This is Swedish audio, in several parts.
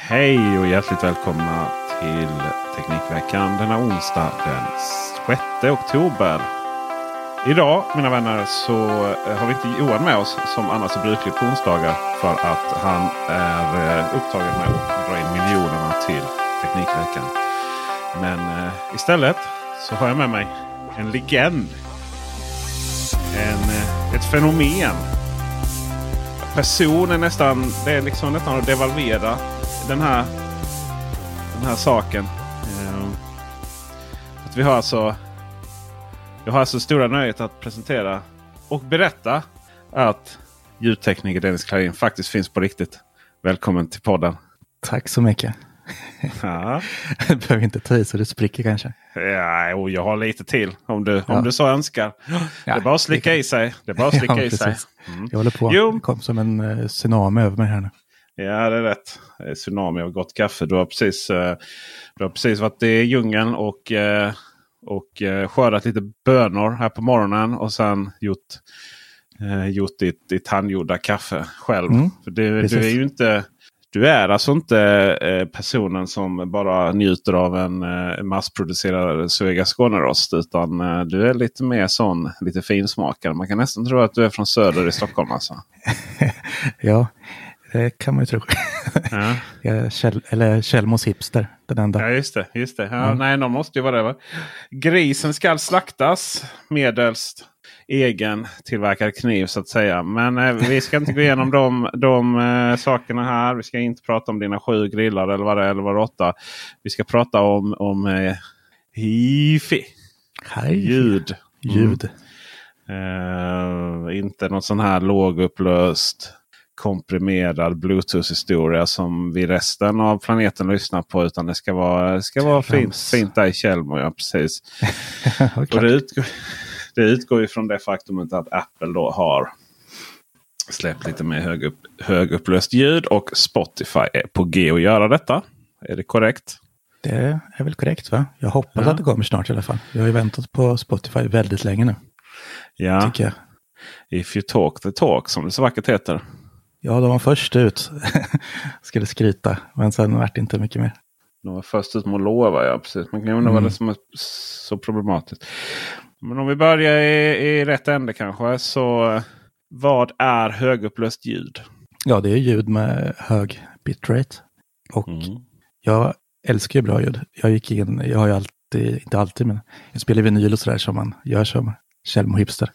Hej och hjärtligt välkomna till Teknikveckan denna onsdag den 6 oktober. Idag mina vänner så eh, har vi inte Johan med oss som annars är brukligt på onsdagar. För att han är eh, upptagen med att dra in miljonerna till Teknikveckan. Men eh, istället så har jag med mig en legend. En, eh, ett fenomen. Person är nästan, det är liksom nästan att devalvera den här, den här saken. Eh, att vi har alltså jag har alltså stora nöjet att presentera och berätta att ljudtekniker Dennis Klarin faktiskt finns på riktigt. Välkommen till podden. Tack så mycket. Ja. Jag behöver inte ta i så det spricker kanske. Ja, jo, jag har lite till om du, Ja. om du så önskar. det är bara att slicka i sig. Det är bara att slicka Ja, i sig. Mm. Jag håller på. Jo. Det kom som en uh, tsunami över mig här nu. Ja, det är rätt. Det är Tsunami av gott kaffe. Du har precis, eh, du har precis varit i djungeln och, eh, och eh, skördat lite bönor här på morgonen. Och sen gjort, gjort ditt, ditt handgjorda kaffe själv. Mm, För du, du är ju inte... Du är alltså inte personen som bara njuter av en massproducerad Suega Skånerost. Utan du är lite mer sån, lite finsmakare. Man kan nästan tro att du är från söder i Stockholm. Alltså. Ja, det kan man ju tro. Ja. Kjell, eller Kjellmos hipster, den enda. Ja just det. Just det. Ja, Mm. Nej, de måste ju vara det. Va? Grisen skall slaktas medelst egen tillverkad kniv så att säga. Men eh, vi ska inte gå igenom de, de eh, sakerna här. Vi ska inte prata om dina sju grillar eller vad det är. Eller vad det är åtta. Vi ska prata om, om eh, hifi. Ljud. Ljud. Eh, inte någon sån här lågupplöst komprimerad Bluetooth-historia som vi resten av planeten lyssnar på. Utan det ska vara, ska vara fint, fint där i Tjällmo. Ja, precis. Och det, utgår, det utgår ju från det faktumet att Apple då har släppt lite mer högupp, högupplöst ljud. Och Spotify är på G att göra detta. Är det korrekt? Det är väl korrekt va? Jag hoppas Ja. att det kommer snart i alla fall. Jag har ju väntat på Spotify väldigt länge nu, Ja. tycker jag. If you talk the talk som det så vackert heter. Ja, de var först ut. Skulle skryta, men sen vart det inte mycket mer. De var först ut med att lova. Ja, precis. Man kan undra vad Mm. det som är så problematiskt. Men om vi börjar i, i rätt ände kanske. Så vad är högupplöst ljud? Ja, det är ljud med hög bitrate. Och Mm. jag älskar ju bra ljud. Jag gick in, jag har ju alltid, inte alltid, men jag spelar vinyl och sådär som man gör som Kjellmo hipster.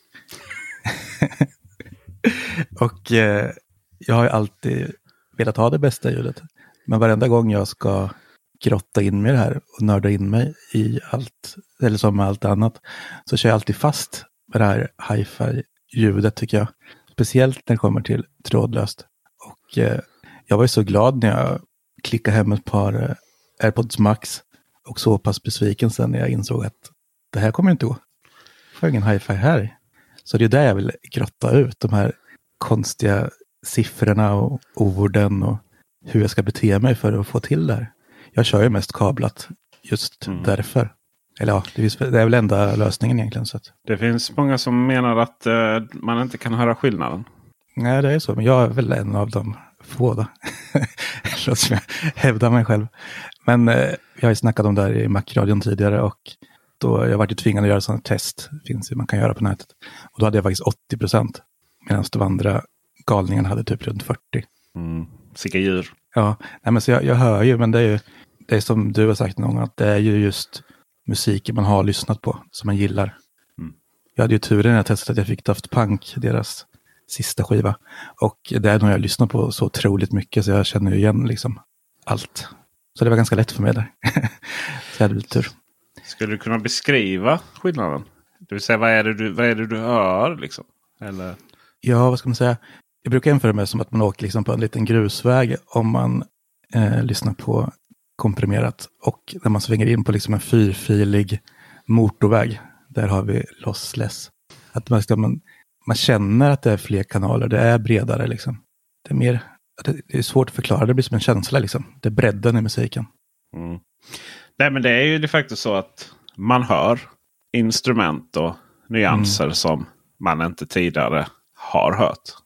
och eh, jag har ju alltid velat ha det bästa ljudet. Men varenda gång jag ska grotta in mig i det här och nörda in mig i allt, eller som med allt annat, så kör jag alltid fast med det här hifi-ljudet tycker jag. Speciellt när det kommer till trådlöst. Och eh, jag var ju så glad när jag klickade hem ett par eh, AirPods Max och så pass besviken sen när jag insåg att det här kommer inte gå. Jag får ingen hifi här. Så det är där jag vill grotta ut de här konstiga siffrorna och orden och hur jag ska bete mig för att få till det här. Jag kör ju mest kablat just Mm. därför. Eller ja, det, är väl enda lösningen egentligen. Så att, Det finns många som menar att eh, man inte kan höra skillnaden. nej, det är så. Men jag är väl en av de få då. Låt som jag hävdar mig själv. Men eh, jag har ju snackat om det här i Macradion tidigare och då jag varit ju tvingad att göra sådana test. finns ju, man kan göra på nätet. Och då hade jag faktiskt 80 procent. Medan de andra galningarna hade typ runt 40. Mm. Sicka djur. Ja, nej, men så jag, jag hör ju, men det är ju det är som du har sagt någon gång, att det är ju just musiken man har lyssnat på som man gillar. Mm. Jag hade ju turen när jag testade att jag fick Daft Punk, deras sista skiva. Och det är nog jag lyssnat på så otroligt mycket så jag känner ju igen liksom allt. Så det var ganska lätt för mig där. så jag hade lite tur. Skulle du kunna beskriva skillnaden? Det vill säga vad är det du, vad är det du hör? Liksom? Eller? Ja, vad ska man säga? Jag brukar jämföra med som att man åker liksom på en liten grusväg om man eh, lyssnar på komprimerat. Och när man svänger in på liksom en fyrfilig motorväg, där har vi lossless. Att man, man, man känner att det är fler kanaler, det är bredare liksom. Det är mer, det är svårt att förklara, det blir som en känsla liksom. Det är bredden i musiken. Mm. Nej men det är ju de facto så att man hör instrument och nyanser mm. som man inte tidigare har hört.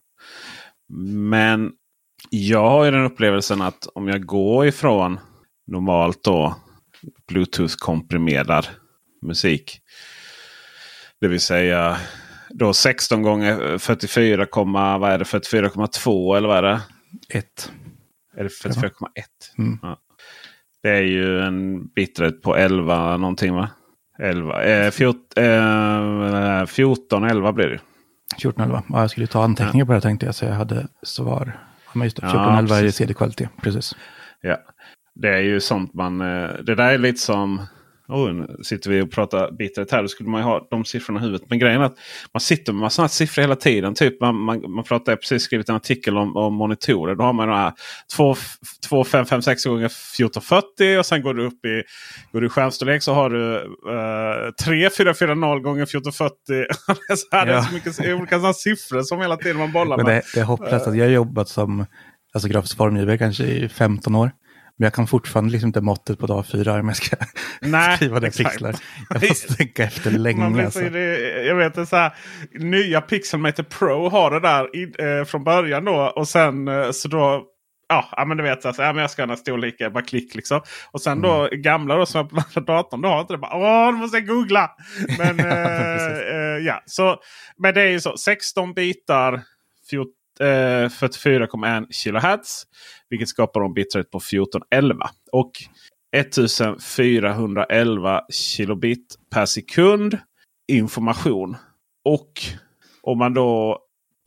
Men jag har ju den upplevelsen att om jag går ifrån normalt då Bluetooth-komprimerad musik. Det vill säga då 16 gånger 44, vad är det? 44,2 eller vad är det? 1. Är det 44,1? Mm. Ja. Det är ju en bitrate på 11 någonting va? 11, eh, 14, eh, 14, 11 blir det. 14, 11. Ja, jag skulle ta anteckningar på det tänkte jag så jag hade svar. Ja, just det. 14, ja, 11 är CD-kvalitet. Precis. Ja, det är ju sånt man... Eh, det där är lite som Oh, nu sitter vi och pratar bitterhet här. Då skulle man ju ha de siffrorna i huvudet. Men grejen är att man sitter med sådana siffror hela tiden. Typ man, man, man pratar, jag precis skrivit en artikel om, om monitorer. Då har man de här 2, 2 5, 5, 6 gånger 1440 och sen går du upp i, går du i skärmstorlek så har du uh, 3 4 4 0 gånger 1440. det är, så här, ja. det är så mycket olika sådana siffror som hela tiden man bollar med. Men det, det är hopplöst. Jag har jobbat som alltså, grafisk formgivare kanske i 15 år. Men jag kan fortfarande liksom inte måttet på dag fyra om jag ska Nej, skriva det pixlar. Jag måste tänka efter länge. alltså. det, jag vet att så här, nya Pixelmator Pro har det där i, eh, från början då. Och sen eh, så då Ja, men du vet, alltså, ja, men jag ska ha den storleken, bara klick liksom. Och sen då mm. gamla då som jag datorn, då har inte det bara åh, nu måste jag googla. Men, eh, eh, ja, så, men det är ju så, 16 bitar, 14, eh, 44,1 kHz. Vilket skapar en bitrate på 1411. Och 1411 kilobit per sekund information. Och om man då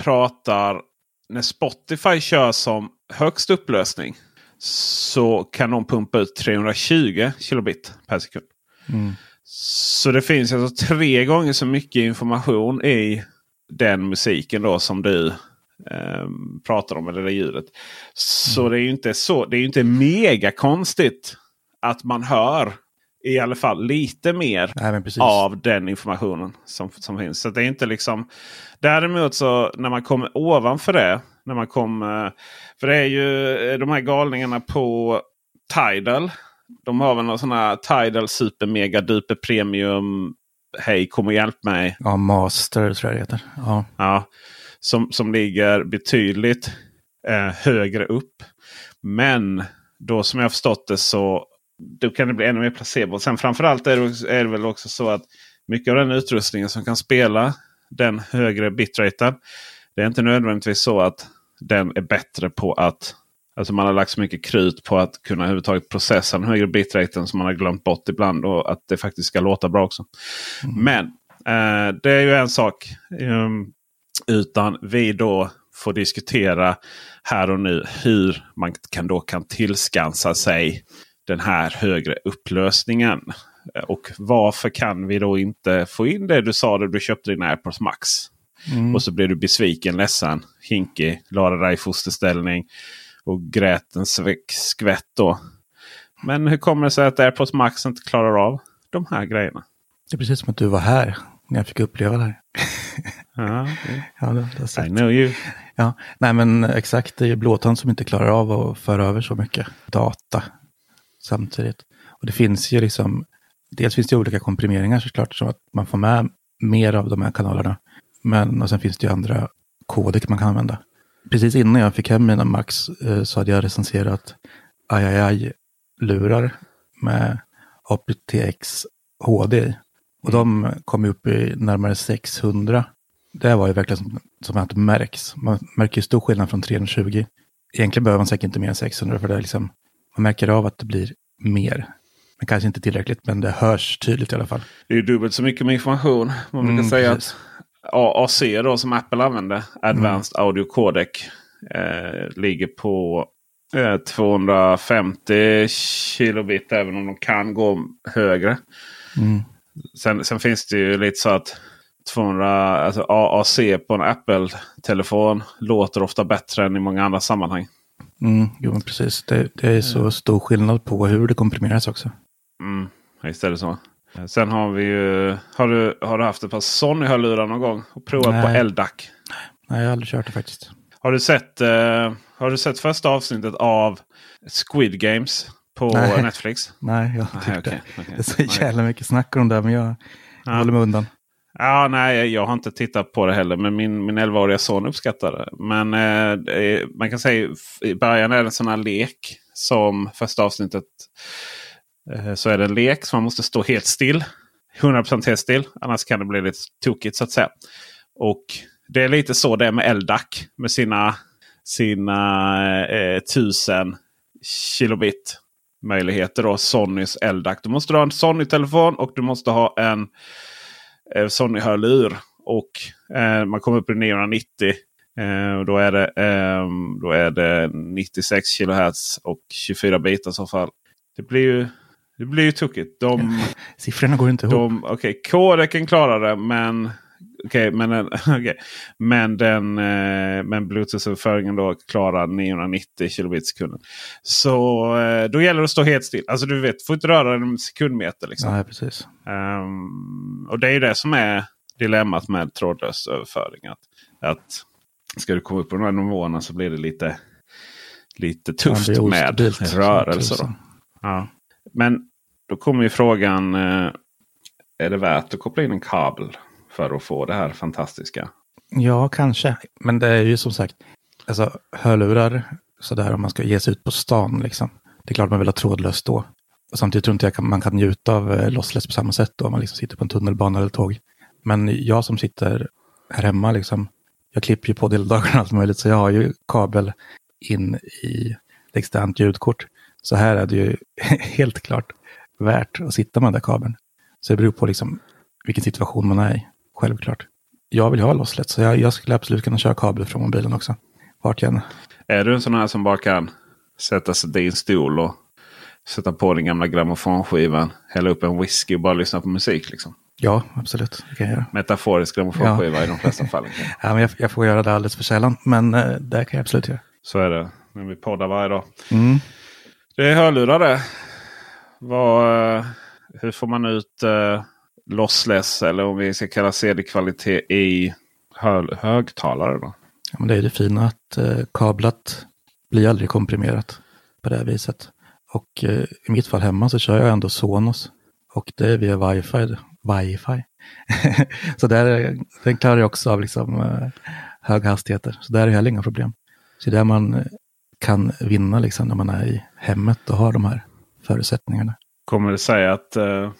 pratar när Spotify kör som högst upplösning. Så kan de pumpa ut 320 kilobit per sekund. Mm. Så det finns alltså tre gånger så mycket information i den musiken då som du eh, pratar om. Eller det ljudet. Så mm. det är ju inte så. Det är inte mega konstigt att man hör i alla fall lite mer Nej, av den informationen som, som finns. Så det är inte liksom Däremot så när man kommer ovanför det. När man kommer, för det är ju eh, de här galningarna på Tidal. De har väl någon sån här Tidal Super Mega Duper Premium. Hej kom och hjälp mig. Ja, Master tror jag det heter. Ja. ja som, som ligger betydligt eh, högre upp. Men då som jag förstått det så då kan det bli ännu mer placebo. Sen framförallt är det, är det väl också så att mycket av den utrustningen som kan spela den högre bitraten. Det är inte nödvändigtvis så att den är bättre på att Alltså man har lagt så mycket krut på att kunna överhuvudtaget processa den högre bitraten som man har glömt bort ibland. Och att det faktiskt ska låta bra också. Mm. Men eh, det är ju en sak. Um, utan vi då får diskutera här och nu hur man kan då kan tillskansa sig den här högre upplösningen. Och varför kan vi då inte få in det du sa när du köpte din AirPods Max? Mm. Och så blev du besviken, ledsen, hinkig, lade dig i fosterställning och grät en skvätt då. Men hur kommer det sig att AirPods Max inte klarar av de här grejerna? Det är precis som att du var här när jag fick uppleva det här. Ja, ja det, det I know you. Ja, nej men exakt, det är blåtand som inte klarar av att föra över så mycket data samtidigt. Och det finns ju liksom, dels finns det olika komprimeringar såklart, så att man får med mer av de här kanalerna. Men och sen finns det ju andra kodek man kan använda. Precis innan jag fick hem mina Max eh, så hade jag recenserat ai-lurar med aptX HD. Och de kom upp i närmare 600. Det var ju verkligen som, som att det märks. Man märker ju stor skillnad från 320. Egentligen behöver man säkert inte mer än 600 för det är liksom, man märker av att det blir mer. Men kanske inte tillräckligt, men det hörs tydligt i alla fall. Det är dubbelt så mycket med information. Man brukar mm, säga precis. att AAC då som Apple använder, Advanced mm. Audio Codec, eh, ligger på eh, 250 kilobit även om de kan gå högre. Mm. Sen, sen, finns det ju lite så att 200, alltså AAC på en Apple-telefon låter ofta bättre än i många andra sammanhang. Mm, jo, precis. Det, det är så stor skillnad på hur det komprimeras också. Mm, det så. Sen har vi ju... Har du, har du haft ett par Sony-hörlurar någon gång? Och provat Nej. på LDAC? Nej, jag har aldrig kört det faktiskt. Har du sett, eh, har du sett första avsnittet av Squid Games på Nej. Netflix? Nej, jag tyckte okej, okej. det är så jävla mycket snack om det, men jag Ja. håller mig undan. Ja, nej, jag har inte tittat på det heller. Men min, min 11-åriga son uppskattar det. Men eh, det är- man kan säga i början är det en sån här lek. Som första avsnittet. Eh, så är det en lek som man måste stå helt still. 100% helt still. Annars kan det bli lite tokigt så att säga. Och det är lite så det är med LDAC. Med sina, sina eh, 1000 kilobit möjligheter. Då, Sonys LDAC. Du måste ha en Sony-telefon och du måste ha en eh, Sony-hörlur. Och eh, man kommer upp i 990. Eh, och då, är det, eh, då är det 96 kHz och 24 bitar i så fall. Det blir ju, det blir ju tokigt. De, Siffrorna går inte ihop. okej, kodeken klarar det men Okej, men, okej. men, den, eh, men Bluetooth-överföringen då klarar 990 kilobit sekunden. Så eh, då gäller det att stå helt still. Alltså du vet, får inte röra den en sekundmeter. Liksom. Nej, precis. Ehm, och det är ju det som är dilemmat med trådlös överföring. Att, att ska du komma upp på de här nivåerna så blir det lite, lite tufft Ja, med ostabilt som rörelse. Då. tusan. Ja. Men då kommer ju frågan. eh, Är det värt att koppla in en kabel för att få det här fantastiska? Ja, kanske. Men det är ju som sagt, alltså hörlurar, sådär om man ska ge sig ut på stan liksom. Det är klart man vill ha trådlöst då. Och samtidigt tror inte jag kan, man kan njuta av eh, lossless på samma sätt då, om man liksom sitter på en tunnelbana eller tåg. Men jag som sitter här hemma, liksom, jag klipper ju på deldagarna och allt möjligt, så jag har ju kabel in i ett externt ljudkort. Så här är det ju helt klart värt att sitta med den där kabeln. Så det beror på liksom vilken situation man är i, självklart. Jag vill ha lossless, så jag, jag skulle absolut kunna köra kabel från mobilen också. Vart jag än. Är du en sån här som bara kan sätta sig i din stol och sätta på den gamla grammofonskivan, hälla upp en whisky och bara lyssna på musik? Liksom? Ja, absolut. Det kan jag göra. Metaforisk grammofonskiva i de flesta fall. Ja, men jag, jag får göra det alldeles för sällan, men eh, det kan jag absolut göra. Så är det när vi poddar varje dag. Mm. Det är hörlurar det. Vad, eh, hur får man ut eh, lossless eller om vi ska kalla CD-kvalitet i hö högtalare? Då? Ja, men det är det fina att eh, kablat blir aldrig komprimerat på det här viset. Och eh, i mitt fall hemma så kör jag ändå Sonos. Och det är via wifi. wifi. så där, är- den klarar jag också av liksom, eh, höga hastigheter. Så där är heller inga problem. Så det är där man eh, kan vinna liksom, när man är i hemmet och har de här förutsättningarna. Kommer det säga att uh,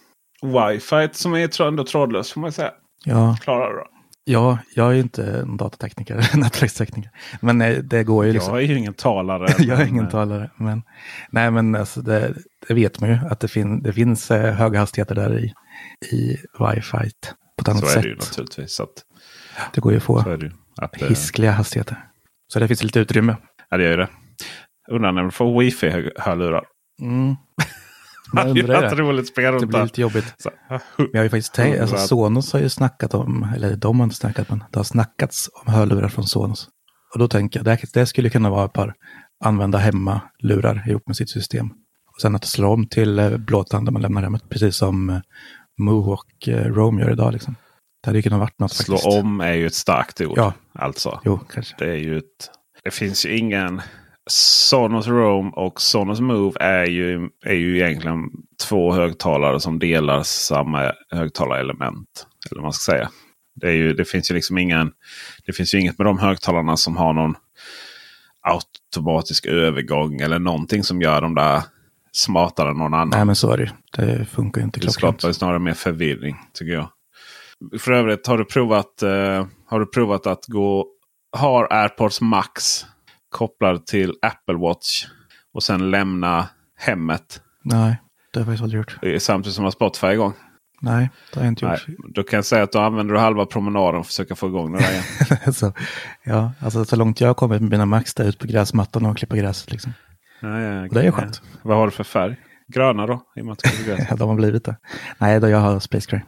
wifi som är ändå trådlös får man säga. Ja, Klarar det? ja, jag är inte en datatekniker, nätverkstekniker. Men eh, det går ju liksom. Jag är ju ingen talare. jag är ingen eh, talare. Men, nej, men alltså det, det vet man ju att det, fin, det finns eh, höga hastigheter där i, i wifi på ett annat Så är sätt. det ju naturligtvis. Att, Det går ju att få så är det. Att, hiskliga hastigheter. Så det finns lite utrymme. ja, det gör ju det. Undrar när vi får wifi-hörlurar. Mm. Det Jag hade undrar varit roligt spel Det blir lite jobbigt. Så, Vi har ju faktiskt tänkt, alltså Sonos har ju snackat om, eller de har inte snackat, men det har snackats om hörlurar från Sonos. Och då tänker jag, det, det skulle kunna vara ett par använda hemma-lurar ihop med sitt system. Och sen att slå om till eh, blåtand när man lämnar hemmet, precis som eh, Moo och eh, Rome gör idag. Liksom. Det hade ju kunnat varit något Slå faktiskt. om är ju ett starkt ord. Ja. Alltså. Jo, kanske. Det är ju ett... Det finns ju ingen... Sonos Roam och Sonos Move är ju, är ju egentligen två högtalare som delar samma högtalarelement. Eller man ska säga. Det, ju, det finns ju liksom ingen... Det finns ju inget med de högtalarna som har någon automatisk övergång eller någonting som gör dem där smartare än någon annan. Nej, men så är det. Det funkar ju inte Det klockrent. skapar ju snarare mer förvirring tycker jag. För övrigt har du provat, eh, har du provat att gå... Har AirPods Max kopplad till Apple Watch och sen lämna hemmet Nej, det har jag faktiskt aldrig gjort. samtidigt som du har Spotify igång. Nej, det har jag inte Nej, gjort. då kan jag säga att då använder du halva promenaden för att försöka få igång det där igen. så, ja, alltså så långt jag har kommit med mina Max där ute på gräsmattan och klippa gräset. Liksom. Ja, ja, Och det är ju skönt. Vad har du för färg? Gröna då? I och med att gräs. Ja, de har blivit det. Nej, då jag har Space Gray.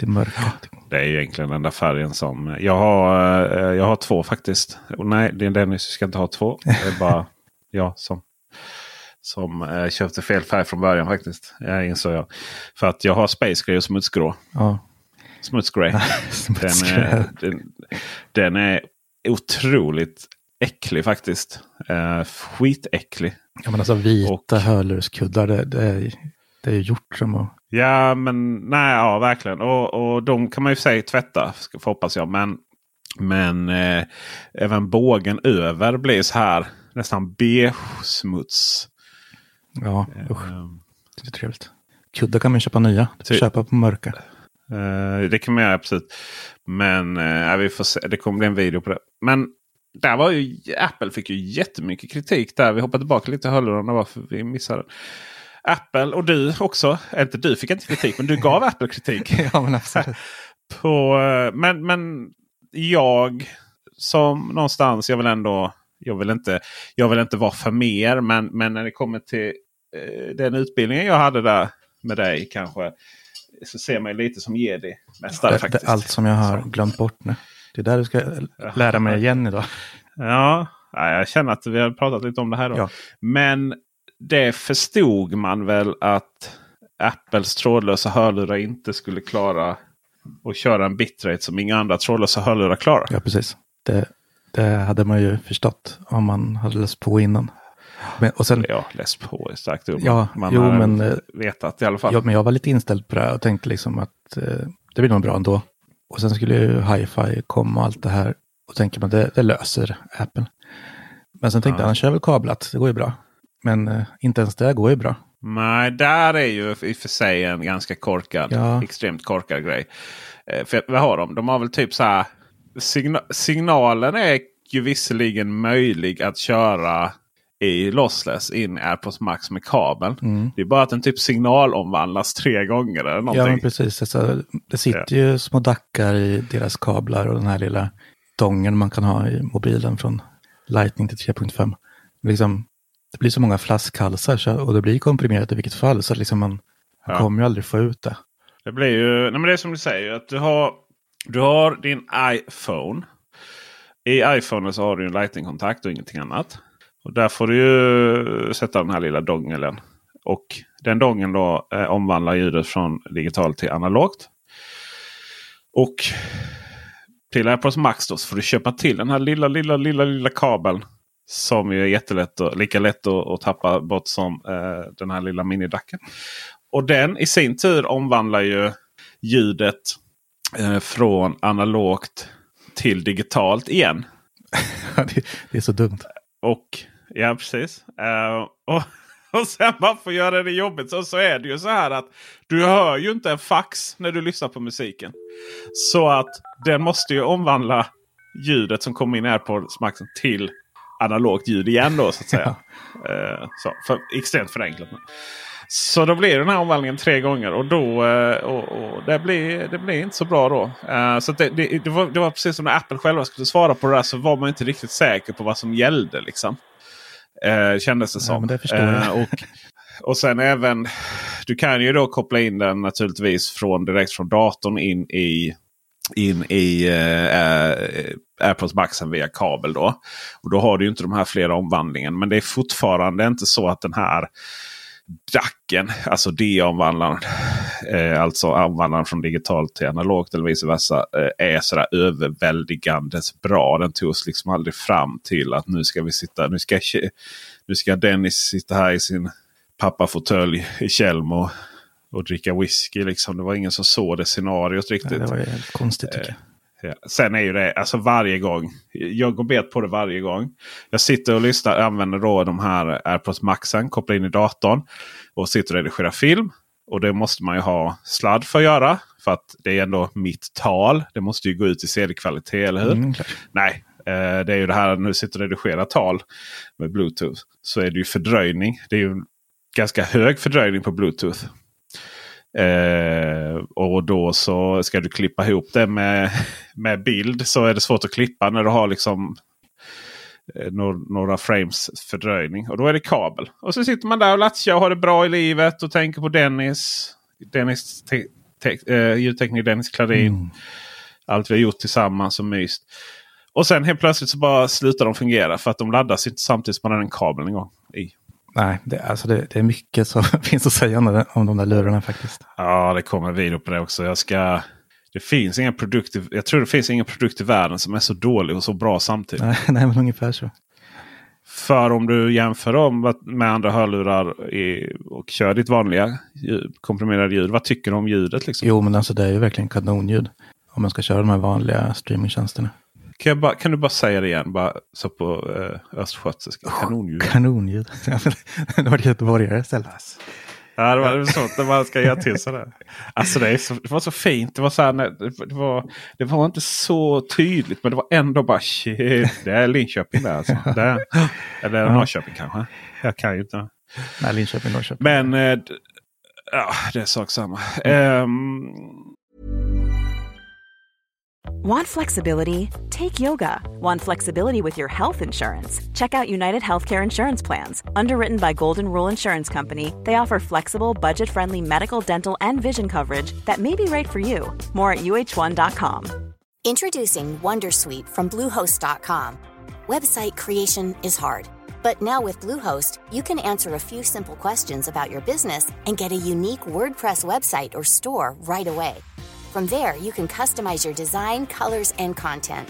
Det mörka. Det är ju egentligen den där färgen som... Jag har, eh, jag har två faktiskt. Och nej, det är Dennis ska inte ha två. Det är bara jag som, som eh, köpte fel färg från början faktiskt. Jag insåg jag. För att jag har Space Gray och Smutsgrå. Ja. Smutsgrey. den, Smutsgrey. är, den, den är otroligt äcklig faktiskt. Uh, skitäcklig. Ja, men alltså vita Och- hörlurskuddar, det, det, är, det är gjort som att... Ja, men nej, ja verkligen. Och, och de kan man ju säga tvätta, ska- får hoppas jag. Men, men eh, även bågen över blir så här nästan beige-smuts. Ja, usch, Eh, det är trevligt. Kuddar kan man köpa nya. Ty- Köpa på mörka. Eh, det kan man göra absolut. Men eh, vi får se. det kommer bli en video på det. Men där var ju, Apple fick ju jättemycket kritik där. Vi hoppar tillbaka lite i hörlurarna varför vi missade. Apple och du också. Eller inte du fick inte kritik men du gav Apple kritik. ja, men absolut. på, eh, men, men jag som någonstans, jag vill ändå, jag vill inte, jag vill inte vara för mer. Men, men när det kommer till eh, den utbildningen jag hade där med dig kanske. Så ser man lite som jedi-mästare Det, faktiskt. allt som jag har glömt bort nu. Det är där du ska lära mig igen idag. Ja, ja, jag känner att vi har pratat lite om det här. Då. Ja. Men det förstod man väl att Apples trådlösa hörlurar inte skulle klara att köra en bitrate som inga andra trådlösa hörlurar klarar. Ja, precis. Det, det hade man ju förstått om man hade läst på innan. Men, och sen, Ja, läs på är starkt ord. Ja, man jo, har men, eh, vetat i alla fall. ja, men jag var lite inställd på det här och tänkte liksom att eh, det blir nog bra ändå. Och sen skulle ju hi-fi komma och allt det här. Och tänker man det, det löser Apple. Men sen tänkte Ja. jag, han kör väl kablat, det går ju bra. Men eh, inte ens det går ju bra. Nej, där är ju i och för sig en ganska korkad, Ja. extremt korkad grej. Eh, för vad har de? De har väl typ så här. Signa signalen är ju visserligen möjlig att köra i lossless in AirPods Max med kabeln. Mm. Det är bara att den typ signalomvandlas tre gånger eller Ja, någonting. men precis. Alltså, det sitter ju små dackar i deras kablar och den här lilla dongen man kan ha i mobilen från Lightning till 3.5. Men Liksom, det blir så många flaskhalsar så, och det blir komprimerat i vilket fall. Så att liksom man Ja. kommer ju aldrig få ut det. Det blir ju, nej men det är som du säger. att Du har, du har din iPhone. I iPhone så har du en Lightning-kontakt och ingenting annat. Och där får du ju sätta den här lilla dongeln. Och den dongeln då eh, omvandlar ljudet från digitalt till analogt. Och till AirPods Max då så får du köpa till den här lilla, lilla, lilla, lilla kabeln. Som ju är jättelätt och, lika lätt att, att tappa bort som eh, den här lilla minidacken. Och den i sin tur omvandlar ju ljudet eh, från analogt till digitalt igen. det, det är så dumt. Och ja, precis. Eh, och, och sen bara för att göra det jobbigt så, så är det ju så här att du hör ju inte en fax när du lyssnar på musiken. Så att den måste ju omvandla ljudet som kommer in här på Maxen till analogt ljud igen då så att säga. Eh, så, för, extremt förenklat. Så då blir den här omvandlingen tre gånger och då eh, och, och det, blir, det blir inte så bra då. Eh, så det, det, det, var, det var precis som när Apple själva skulle svara på det där så var man inte riktigt säker på vad som gällde. Liksom. Eh, kändes det som. Eh, och, och sen även, du kan ju då koppla in den naturligtvis från, direkt från datorn in i in i eh, AirPods Maxen via kabel. Då. Och då har du inte de här flera omvandlingen. Men det är fortfarande inte så att den här DACen, alltså D-omvandlaren, eh, alltså omvandlaren från digitalt till analogt eller vice versa, eh, är sådär överväldigandes bra. Den tog oss liksom aldrig fram till att nu ska vi sitta, nu ska, nu ska Dennis sitta här i sin pappafåtölj i Tjällmo och, och dricka whisky. Liksom. Det var ingen som såg det scenariot riktigt. Nej, det var helt konstigt tycker jag. Ja. Sen är ju det alltså varje gång. Jag går bet på det varje gång. Jag sitter och lyssnar. Använder då de här AirPods Maxen. Kopplar in i datorn. Och sitter och redigerar film. Och det måste man ju ha sladd för att göra. För att det är ändå mitt tal. Det måste ju gå ut i CD-kvalitet, eller hur? Mm. Nej, eh, det är ju det här nu sitter och redigerar tal med Bluetooth. Så är det ju fördröjning. Det är ju ganska hög fördröjning på Bluetooth. Eh, och då så ska du klippa ihop det med, med bild så är det svårt att klippa när du har liksom eh, några, några frames fördröjning. Och då är det kabel. Och så sitter man där och latchar och har det bra i livet och tänker på Dennis. Dennis te- te- eh, ljudtekniker Dennis Klarin. Mm. Allt vi har gjort tillsammans och myst. Och sen helt plötsligt så bara slutar de fungera för att de laddas inte samtidigt som man har en kabel en gång i. Nej, det, alltså det, det är mycket som finns att säga om, de där lurarna faktiskt. Ja, det kommer en video på det också. Jag ska... Det finns inga produkter. Jag tror det finns ingen produkt i världen som är så dålig och så bra samtidigt. Nej, nej men ungefär så. För om du jämför dem med andra hörlurar i, och kör ditt vanliga ljud, komprimerade ljud. Vad tycker du om ljudet? Liksom? Jo, men alltså det är ju verkligen kanonljud. Om man ska köra de här vanliga streamingtjänsterna. Kan, jag bara, kan du bara säga det igen? Bara så på eh, östgötska. Kanonljud. Kanonljud. det var göteborgare istället. Ja, det var sånt när man ska göra till sådär. Alltså det, så, det var så fint. Det var, så här, det, var, det var inte så tydligt men det var ändå bara shit. Det är Linköping där alltså. Det är, eller Ja. Norrköping kanske. Jag kan ju inte. Nej, Linköping, Norrköping. Men d- ja, det är sak samma. Ehm, Want flexibility? Take yoga. Want flexibility with your health insurance? Check out United Healthcare Insurance Plans. Underwritten by Golden Rule Insurance Company, they offer flexible, budget friendly medical, dental, and vision coverage that may be right for you. More at uh1.com. Introducing Wondersuite from Bluehost.com. Website creation is hard, but now with Bluehost, you can answer a few simple questions about your business and get a unique WordPress website or store right away. From there, you can customize your design, colors, and content.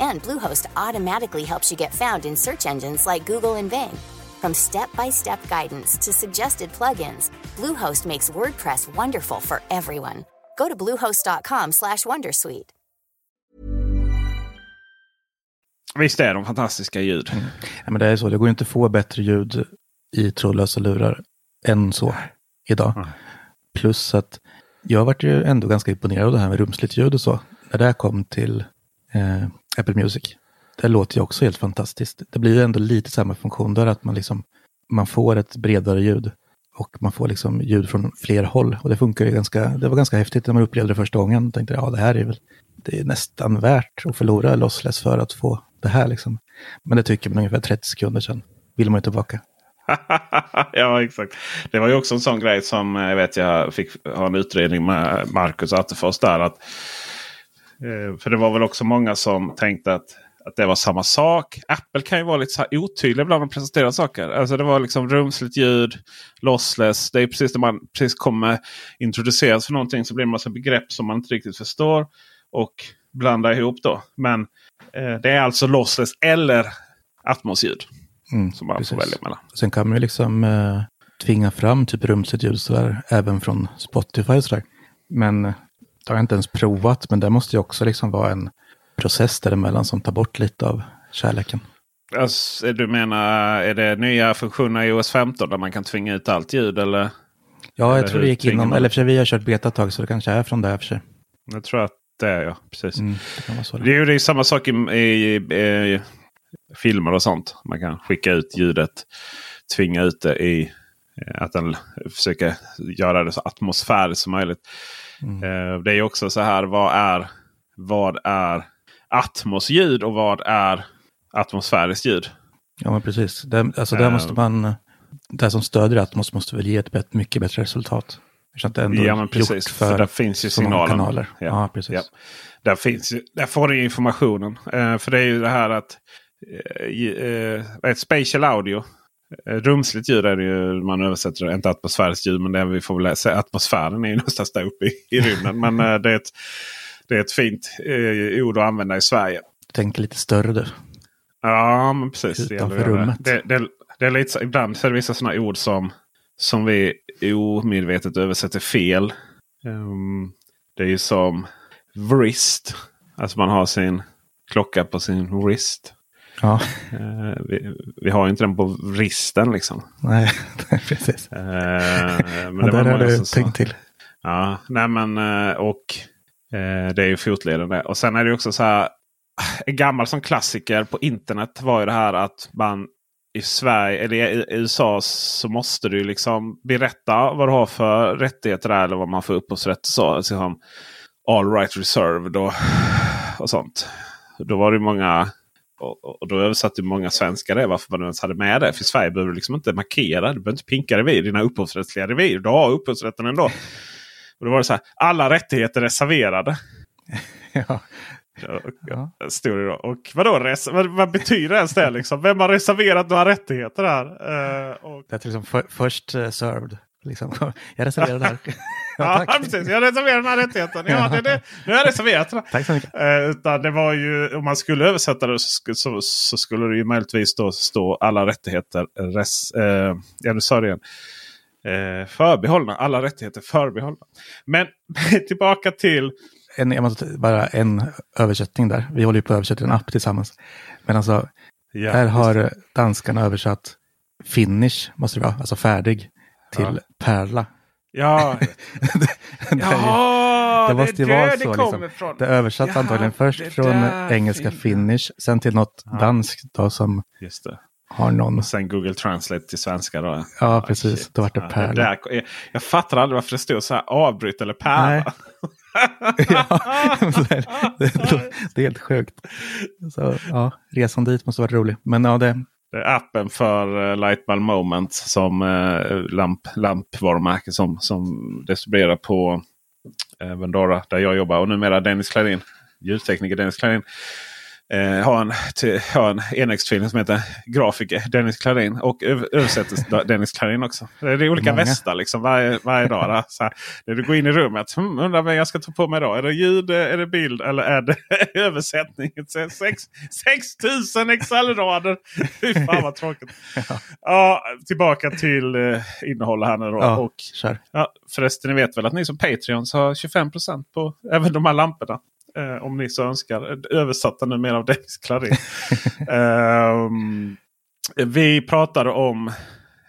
And Bluehost automatically helps you get found in search engines like Google and Bing. From step-by-step guidance to suggested plugins, Bluehost makes WordPress wonderful for everyone. Go to bluehost.com/wondersuite. visst är de fantastiska ljud. Mm. Ja, men det är så, det går inte att få bättre ljud i trådlösa lurar än så idag. Nej. Plus att jag varit ju ändå ganska imponerad av det här med rumsligt ljud och så. När det här kom till eh, Apple Music. Det låter ju också helt fantastiskt. Det blir ju ändå lite samma funktion där att man liksom man får ett bredare ljud och man får liksom ljud från fler håll. Och det funkar ju ganska, det var ganska häftigt när man upplevde det första gången. Jag tänkte ja det här är väl, det är nästan värt att förlora lossless för att få det här liksom. Men det tycker man ungefär 30 sekunder sedan. Vill man ju tillbaka. ja, exakt. Det var ju också en sån grej som eh, jag vet jag fick ha en utredning med Marcus Attefors där. Att, eh, för det var väl också många som tänkte att, att det var samma sak. Apple kan ju vara lite så här otydlig ibland när de presenterar saker. Alltså det var liksom rumsligt ljud, lossless. Det är precis när man precis kommer introduceras för någonting så blir det en massa begrepp som man inte riktigt förstår. Och blandar ihop då. Men eh, det är alltså lossless eller atmosljud Mm, som man precis. får välja mellan. Sen kan man ju liksom eh, tvinga fram typ rumsligt ljud sådär, även från Spotify sådär. Men eh, det har jag inte ens provat, men det måste ju också liksom vara en process däremellan som tar bort lite av kärleken. Alltså, du menar, är det nya funktioner i OS 15 där man kan tvinga ut allt ljud? Eller? Ja, Eller jag tror det gick inom, man? eller för sig vi har kört beta ett tag så det kanske är från där för sig. Jag tror att det är ja. Precis. Mm, det. Det är ju det är samma sak i, i, i filmer och sånt. Man kan skicka ut ljudet, tvinga ut det i eh, att den försöker göra det så atmosfäriskt som möjligt. Mm. Eh, Det är också så här, vad är, vad är atmosljud och vad är atmosfäriskt ljud? Ja, men precis. Det, alltså där Eh. måste man, det som stödjer Atmos måste väl ge ett mycket bättre resultat. Eftersom det ändå Ja men precis. gjort För, där finns ju signalerna. kanaler. Ja, precis. Ja. Där, finns, där får du informationen. För det är ju det här att eh, eh, spatial audio. Eh, rumsligt ljud är det ju man översätter det. Inte atmosfäriskt ljud men det vi får väl säga atmosfären är ju någonstans där uppe i, i rymden. men eh, det, är ett, det är ett fint eh, ord att använda i Sverige. Tänk lite större du. Ja, men precis. Det, Utanför göra rummet. det. Det, det, det är lite så, ibland så är det vissa sådana ord som, som vi omedvetet översätter fel. Ehm, det är ju som wrist. Alltså man har sin klocka på sin wrist. Ja, Eh, vi, vi har ju inte den på vristen liksom. nej, precis. Eh, men Men det var där har du som sa- tänkt till. Ja, nej men eh, och eh, det är ju fotleden det. Och sen är det också så här. En gammal som klassiker på internet var ju det här att man i Sverige eller i USA så måste du liksom berätta vad du har för rättigheter där, eller vad man får upphovsrätt så. Alltså som all right reserved och, och sånt. Då var det många och, och då översatte många svenskar det varför man ens hade med det. För i Sverige behöver du liksom inte markera. Du behöver inte pinka revir. Dina upphovsrättsliga revir. Du har upphovsrätten ändå. Och då var det så här. Alla rättigheter reserverade. ja. Ja. Då. Och vadå, res vad, vad betyder ens det? Liksom? Vem har reserverat några rättigheter här? Uh, och... Det är liksom för, först uh, served. Liksom. Jag reserverar det här. ja, ja precis. Jag reserverar den här rättigheten. Ja, det, det, nu har jag reserverat den. Tack så mycket. Uh, utan det var ju, om man skulle översätta det så, så, så skulle det ju möjligtvis då stå alla rättigheter. Res, uh, ja, nu sa det igen. Uh, förbehållna. Alla rättigheter förbehållna. Men tillbaka till en, jag måste bara en översättning där. Vi håller ju på att översätta en app tillsammans. Men alltså, ja, här har danskarna översatt finish, måste det vara, alltså färdig, till ja. pärla. Ja, det, Jaha, det måste ju vara så. Det, liksom. det översatt ja, antagligen först från engelska finish, sen till något ja. danskt då som Just det. har någon. Och sen Google Translate till svenska då. Ja, precis. Shit. Då vart det pärla. Det där, jag, fattar aldrig varför det stod så här avbryt eller pärla. ja, det, det, är helt sjukt. Så, ja, resan dit måste varit rolig. Men ja, det det är appen för eh, Lightbulb Moment som eh, lamp, lampvarumärke som, som distribuerar på eh, Vendora där jag jobbar. Och numera Dennis Klarin, ljustekniker Dennis Klarin eh, har en, till, har en enäggstvilling som heter grafiker Dennis Klarin. Och översätter Dennis Klarin också. Det är olika Många. västar liksom varje, varje dag. Där. Så här, när du går in i rummet. Hmm, undrar vad jag ska ta på mig idag. Är det ljud, är det bild eller är det översättning? 6000 Excel-rader! Fy fan vad tråkigt. ja. ja. tillbaka till eh, innehållet här nu då. Ja, och, kör. ja, förresten, ni vet väl att ni som Patreons har 25% på även de här lamporna eh, om ni så önskar. Översatta numera av Dennis Klarin. eh, vi pratade om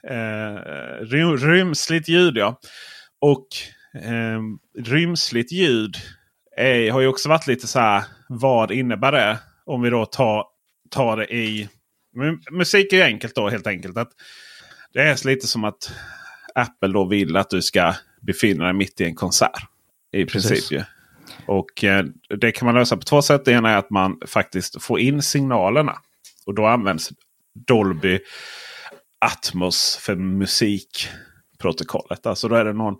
eh, rymsligt ljud. Ja. Och eh, rymsligt ljud är, har ju också varit lite så här. Vad innebär det? Om vi då tar, tar det i... Musik är ju enkelt då helt enkelt. att Det är lite som att Apple då vill att du ska befinna dig mitt i en konsert. I Precis. princip ju. Och eh, Det kan man lösa på två sätt. Det ena är att man faktiskt får in signalerna. Och då används Dolby Atmos för musikprotokollet. Alltså då är det någon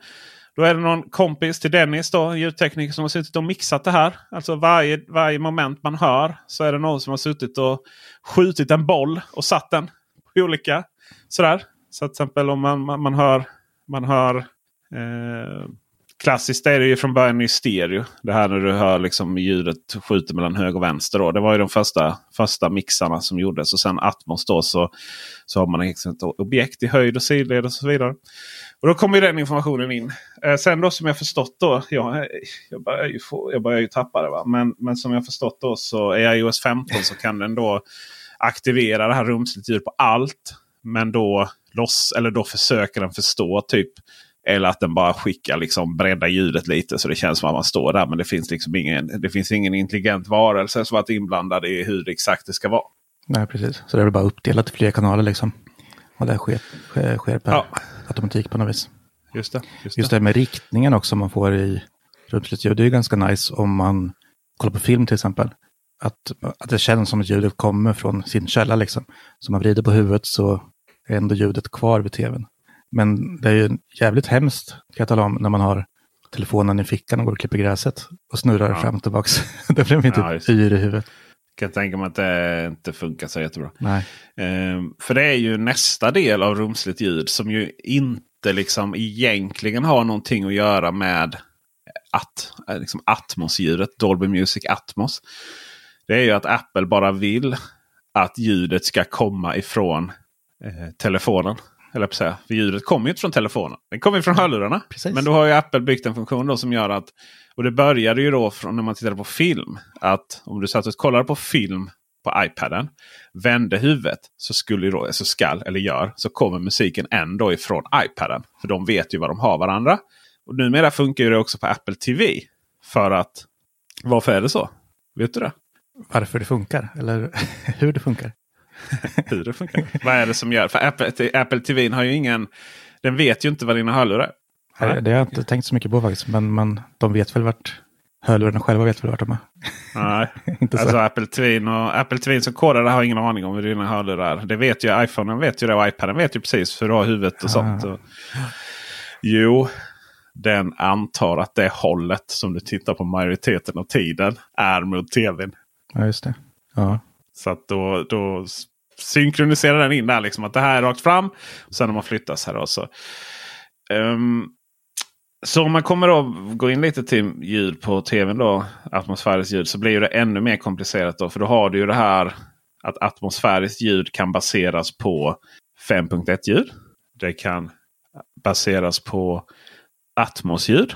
då är det någon kompis till Dennis, då, ljudtekniker, som har suttit och mixat det här. Alltså varje, varje moment man hör så är det någon som har suttit och skjutit en boll och satt den på olika. Sådär. Så till exempel om man, man, man hör, man hör eh, Klassiskt är det ju från början i stereo. Det här när du hör liksom ljudet skjuter mellan höger och vänster. Då. Det var ju de första, första mixarna som gjordes. Och sen Atmos då så, så har man liksom ett objekt i höjd och sidled och så vidare. Och då kommer den informationen in. Eh, sen då som jag förstått då. Ja, jag, börjar ju, få, jag börjar ju tappa det. Va? Men, men som jag förstått då så är jag iOS 15 så kan den då aktivera det här rumsligt ljud på allt. Men då, loss, eller då försöker den förstå typ eller att den bara skickar liksom breddar ljudet lite så det känns som att man står där. Men det finns liksom ingen, det finns ingen intelligent varelse som varit inblandad i hur exakt det ska vara. Nej, precis. Så det är bara uppdelat i flera kanaler liksom. Och det sker, sker, sker per ja. automatik på något vis. Just det, just det. Just det med riktningen också man får i rumsligt ljud. Det är ganska nice om man kollar på film till exempel. Att, att det känns som att ljudet kommer från sin källa liksom. Så man vrider på huvudet så är ändå ljudet kvar vid tvn. Men det är ju jävligt hemskt, kan jag tala om, när man har telefonen i fickan och går och klipper gräset och snurrar ja. fram och tillbaka. Då blir man inte ja, yr i huvudet. Jag kan tänka mig att det inte funkar så jättebra. Nej. Ehm, för det är ju nästa del av rumsligt ljud som ju inte liksom egentligen har någonting att göra med att, liksom Atmos-ljudet, Dolby Music Atmos. Det är ju att Apple bara vill att ljudet ska komma ifrån eh, telefonen. Eller på säga. För ljudet kommer ju inte från telefonen. Det kommer från hörlurarna. Precis. Men då har ju Apple byggt en funktion då som gör att... Och det började ju då från när man tittade på film. Att om du satt och kollade på film på iPaden. Vände huvudet så skulle då, så skall eller gör, så kommer musiken ändå ifrån iPaden. För de vet ju vad de har varandra. Och numera funkar det också på Apple TV. För att, varför är det så? Vet du det? Varför det funkar eller hur det funkar? hur det funkar. vad är det som gör? För Apple, Apple TV har ju ingen... Den vet ju inte vad dina hörlurar är. Nej, det har jag inte tänkt så mycket på faktiskt. Men, men de vet väl vart hörlurarna själva vet väl vart de är. Nej, inte alltså Apple TV och Apple TV som kodar har ingen aning om hur dina hörlurar är. Det vet ju iPhone vet ju det och iPaden vet ju precis hur du har huvudet och ah. sånt. Och, jo, den antar att det hållet som du tittar på majoriteten av tiden är mot tvn. Ja, just det. Ja. Så att då, då synkroniserar den in där liksom att det här är rakt fram. Och sen om man flyttas här. Också. Um, ehm, så om man kommer att gå in lite till ljud på tvn då, atmosfäriskt ljud, så blir det ännu mer komplicerat. Då, för då har du ju det här att atmosfäriskt ljud kan baseras på 5.1 ljud. Det kan baseras på Atmos-ljud.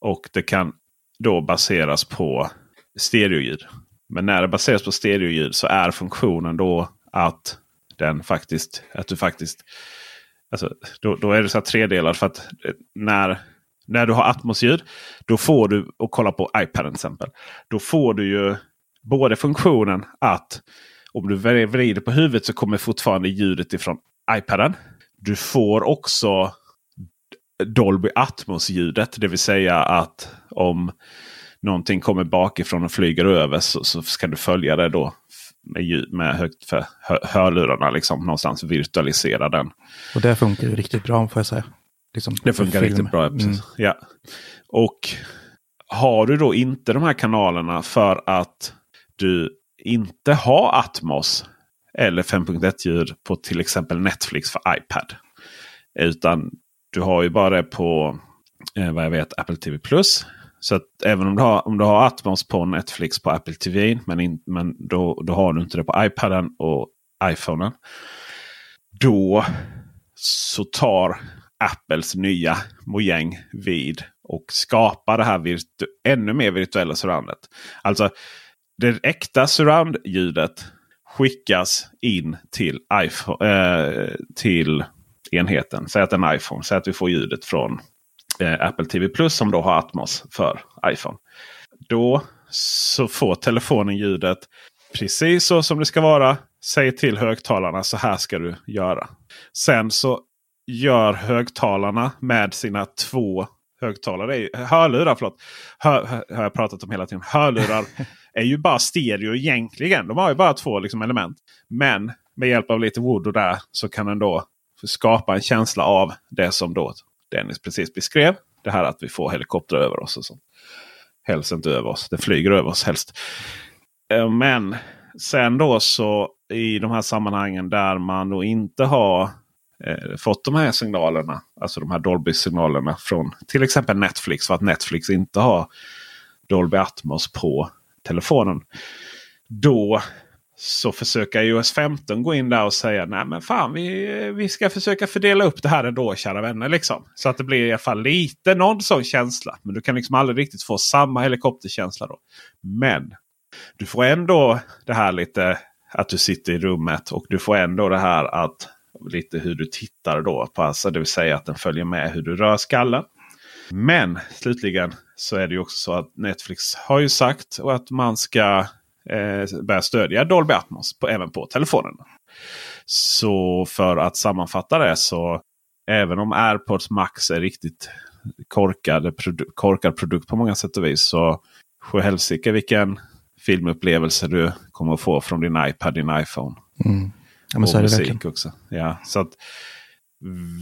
Och det kan då baseras på stereoljud. Men när det baseras på stereoljud så är funktionen då att den faktiskt, att du faktiskt Alltså, då, då är det så här tredelat. För att eh, när, när du har Atmos-ljud. Då får du, och kolla på iPaden till exempel. Då får du ju både funktionen att om du vrider på huvudet så kommer fortfarande ljudet ifrån iPaden. Du får också Dolby Atmos-ljudet. Det vill säga att om någonting kommer bakifrån och flyger över så, så ska du följa det då med, med högt för hör, hörlurarna. Liksom, någonstans virtualisera den. Och det funkar ju riktigt bra får jag säga. Liksom, det funkar riktigt bra. Mm. Ja. Och har du då inte de här kanalerna för att du inte har Atmos eller 5.1 ljud på till exempel Netflix för iPad. Utan du har ju bara det på eh, vad jag vet Apple TV Plus. Så att även om du har, om du har Atmos på Netflix på Apple TV. Men, in, men då, då har du inte det på iPaden och iPhonen. Då så tar Apples nya mojäng vid och skapar det här ännu mer virtuella surroundet. Alltså det äkta surround-ljudet skickas in till, iPhone, eh, till enheten. Säg att en iPhone. Säg att vi får ljudet från eh, Apple TV Plus som då har Atmos för iPhone. Då så får telefonen ljudet precis så som det ska vara. Säg till högtalarna så här ska du göra. Sen så gör högtalarna med sina två högtalare. Hörlurar, förlåt. Hör, har jag pratat om hela tiden. Hörlurar är ju bara stereo egentligen. De har ju bara två liksom, element. Men med hjälp av lite voodoo där så kan den då skapa en känsla av det som då Dennis precis beskrev. Det här att vi får helikoptrar över oss. Och så. Helst inte över oss. Det flyger över oss helst. Eh, men sen då så i de här sammanhangen där man då inte har eh, fått de här signalerna. Alltså de här Dolby-signalerna från till exempel Netflix. För att Netflix inte har Dolby Atmos på telefonen. Då så försöker iOS 15 gå in där och säga nej men fan vi, vi ska försöka fördela upp det här ändå kära vänner. Liksom. Så att det blir i alla fall lite någon sån känsla. Men du kan liksom aldrig riktigt få samma helikopterkänsla då. Men du får ändå det här lite att du sitter i rummet och du får ändå det här att lite hur du tittar då. På, alltså, det vill säga att den följer med hur du rör skallen. Men slutligen så är det ju också så att Netflix har ju sagt att man ska eh, börja stödja Dolby Atmos på, även på telefonen. Så för att sammanfatta det så även om AirPods Max är riktigt korkad, produ korkad produkt på många sätt och vis. Så helsike vilken filmupplevelse du kommer att få från din iPad, din iPhone. Mm. Ja, men så är det verkligen. också. Ja, så att,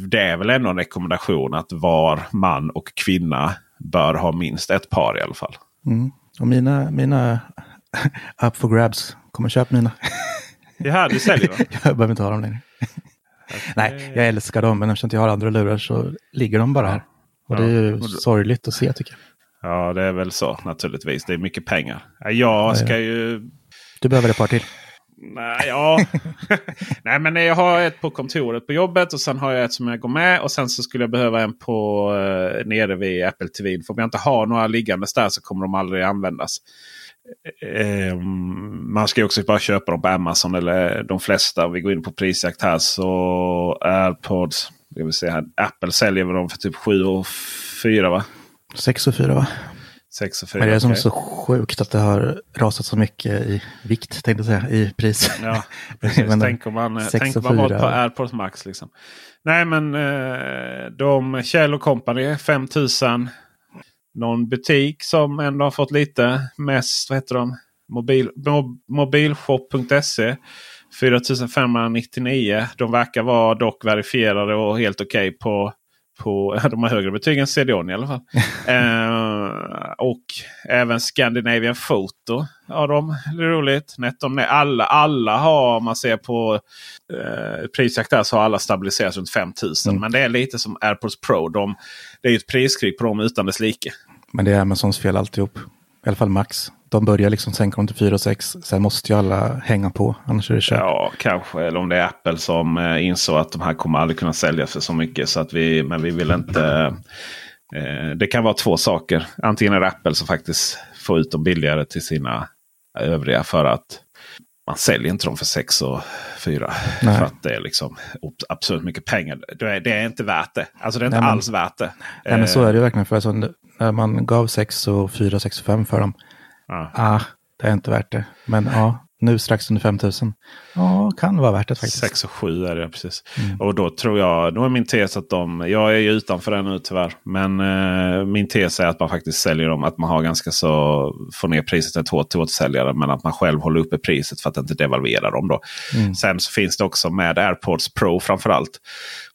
det är väl ändå en rekommendation att var man och kvinna bör ha minst ett par i alla fall. Mm. Och mina, mina up for grabs. Kom och köp mina. Ja, du säljer va? jag behöver inte ha dem längre. Okay. Nej, jag älskar dem, men eftersom jag har andra lurar så ligger de bara här. Och ja. det är ju sorgligt att se tycker jag. Ja, det är väl så naturligtvis. Det är mycket pengar. Jag ska ju... Du behöver ett par till. Nej, ja. Nej, men jag har ett på kontoret på jobbet och sen har jag ett som jag går med. Och sen så skulle jag behöva en på uh, nere vid Apple TV. För om jag inte har några liggandes där så kommer de aldrig användas. Uh, man ska också bara köpa dem på Amazon eller de flesta. Om vi går in på prisjakt här så AirPods. Jag vill se här. Apple säljer väl dem för typ 7 och 4 va? 6 och 4 va? 6 och 4. Men det är som okay. så sjukt att det har rasat så mycket i vikt, tänkte jag säga, i pris. Ja, precis. tänk om man, tänk om man var på AirPods Max. Liksom. Nej, men eh, de Kjell Company 5000. Någon butik som ändå har fått lite mest, vad heter de? Mobil, mobilshop.se. 4599. De verkar vara dock verifierade och helt okej okay på på, de har högre betyg än CDON i alla fall. eh, och även Scandinavian Photo har de. Det är roligt. Netom, alla, alla har, om man ser på eh, prisjakt där, så har alla stabiliserats runt 5000. Mm. Men det är lite som AirPods Pro. De, det är ju ett priskrig på dem utan dess like. Men det är Amazons fel alltihop. I alla fall Max. De börjar liksom sänka dem till 4 och 6. Sen måste ju alla hänga på. Annars är det kört. Ja, kanske. Eller om det är Apple som eh, insåg att de här kommer aldrig kunna sälja för så mycket. Så att vi, men vi vill inte... Eh, det kan vara två saker. Antingen är det Apple som faktiskt får ut dem billigare till sina övriga. För att man säljer inte dem för 6 och 4. För att det är liksom absolut mycket pengar. Det är, det är inte värt det. Alltså det är inte Nej, men, alls värt det. Nej men så är det verkligen. För alltså, när man gav 6 och 4, 6 och 5 för dem. Ja. Ah, det är inte värt det. Men ja, nu strax under 5000. Ja, kan vara värt det faktiskt. 6 och 7 är det precis. Mm. Och då tror jag, då är min tes att de, jag är ju utanför det nu tyvärr. Men eh, min tes är att man faktiskt säljer dem, att man har ganska så, får ner priset ett hårt till återsäljare. Men att man själv håller uppe priset för att inte devalvera dem då. Mm. Sen så finns det också med AirPods Pro framförallt.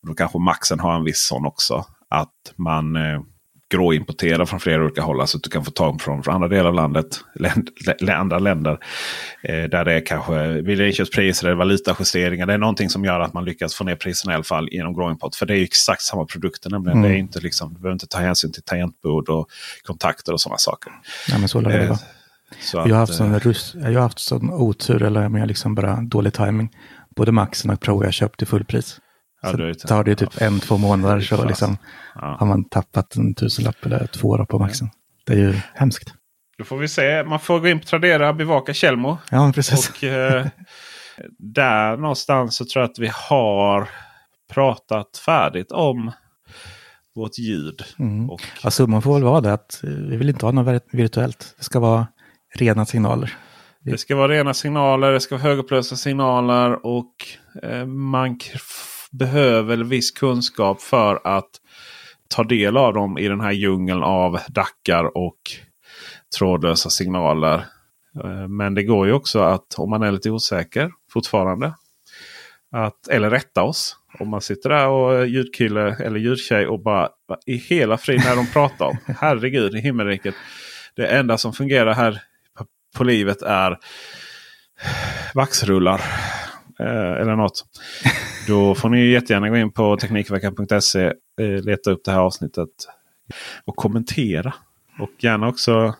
Då kanske Maxen har en viss sån också. Att man eh, gråimportera från flera olika håll. Alltså att du kan få tag från, från andra delar av landet. Länd, andra länder. Eh, där det är kanske vid inköpspriser eller valutajusteringar. Det är någonting som gör att man lyckas få ner priserna i alla fall genom gråimport. För det är exakt samma produkter. Nämligen. Mm. Det är inte liksom, du behöver inte ta hänsyn till tangentbord och kontakter och sådana saker. Ja, men så lär det eh, så jag, har haft sån eh, rus, jag har haft sån otur eller med liksom bara dålig timing. Både Maxen och Pro jag köpt i fullpris. Ja, så tar det typ en, två månader så liksom ja. har man tappat en tusenlapp eller två år på maxen. Det är ju hemskt. Då får vi se. Man får gå in på Tradera, bevaka Kjellmo. Ja, precis. Och, eh, där någonstans så tror jag att vi har pratat färdigt om vårt ljud. Mm. Och... Ja, summan får väl vara det att vi vill inte ha något virtuellt. Det ska vara rena signaler. Det ska vara rena signaler, det ska vara högupplösta signaler och eh, man behöver viss kunskap för att ta del av dem i den här djungeln av dackar och trådlösa signaler. Eh, men det går ju också att om man är lite osäker fortfarande. Att, eller rätta oss. Om man sitter där och ljudkille eller ljudtjej och bara i hela frid när de pratar om. Herregud i himmelriket. Det enda som fungerar här på livet är vaxrullar. Eh, eller något. Då får ni jättegärna gå in på Teknikveckan.se, eh, leta upp det här avsnittet och kommentera. Och gärna också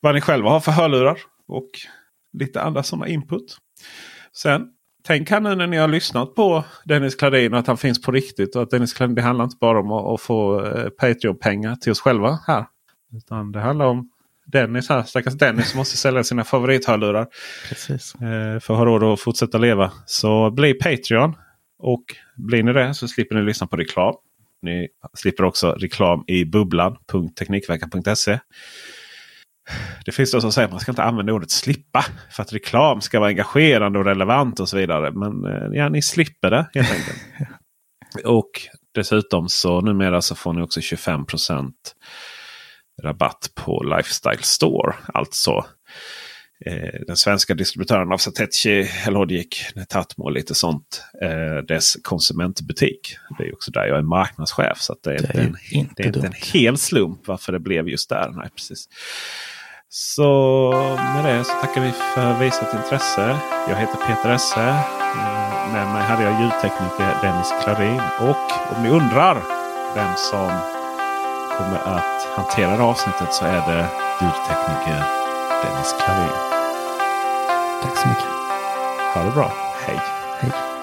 vad ni själva har för hörlurar och lite andra sådana input. Sen tänk här nu när ni har lyssnat på Dennis Klarin och att han finns på riktigt. Och att Dennis Klarin, det handlar inte bara om att, att få eh, Patreon-pengar till oss själva här. Utan det handlar om Dennis här, stackars Dennis som måste sälja sina favorithörlurar. Precis. Eh, för att ha råd att fortsätta leva. Så bli Patreon. Och blir ni det så slipper ni lyssna på reklam. Ni slipper också reklam i bubblan.teknikveckan.se. Det finns de som säger att man ska inte använda ordet slippa. För att reklam ska vara engagerande och relevant och så vidare. Men eh, ja, ni slipper det helt enkelt. och dessutom så numera så får ni också 25 rabatt på Lifestyle Store. Alltså eh, den svenska distributören av Satechi, Logic, Netatmo och lite sånt. Eh, dess konsumentbutik. Det är också där jag är marknadschef. Så det är, det är, inte, en, det är inte en hel slump varför det blev just där. Nej, precis. Så med det så tackar vi för visat intresse. Jag heter Peter Esse. Eh, med mig hade jag ljudtekniker Dennis Klarin. Och om ni undrar vem som kommer att hantera det avsnittet så är det ljudtekniker Dennis Klarin. Tack så mycket. Ha det bra. Hej. Hej.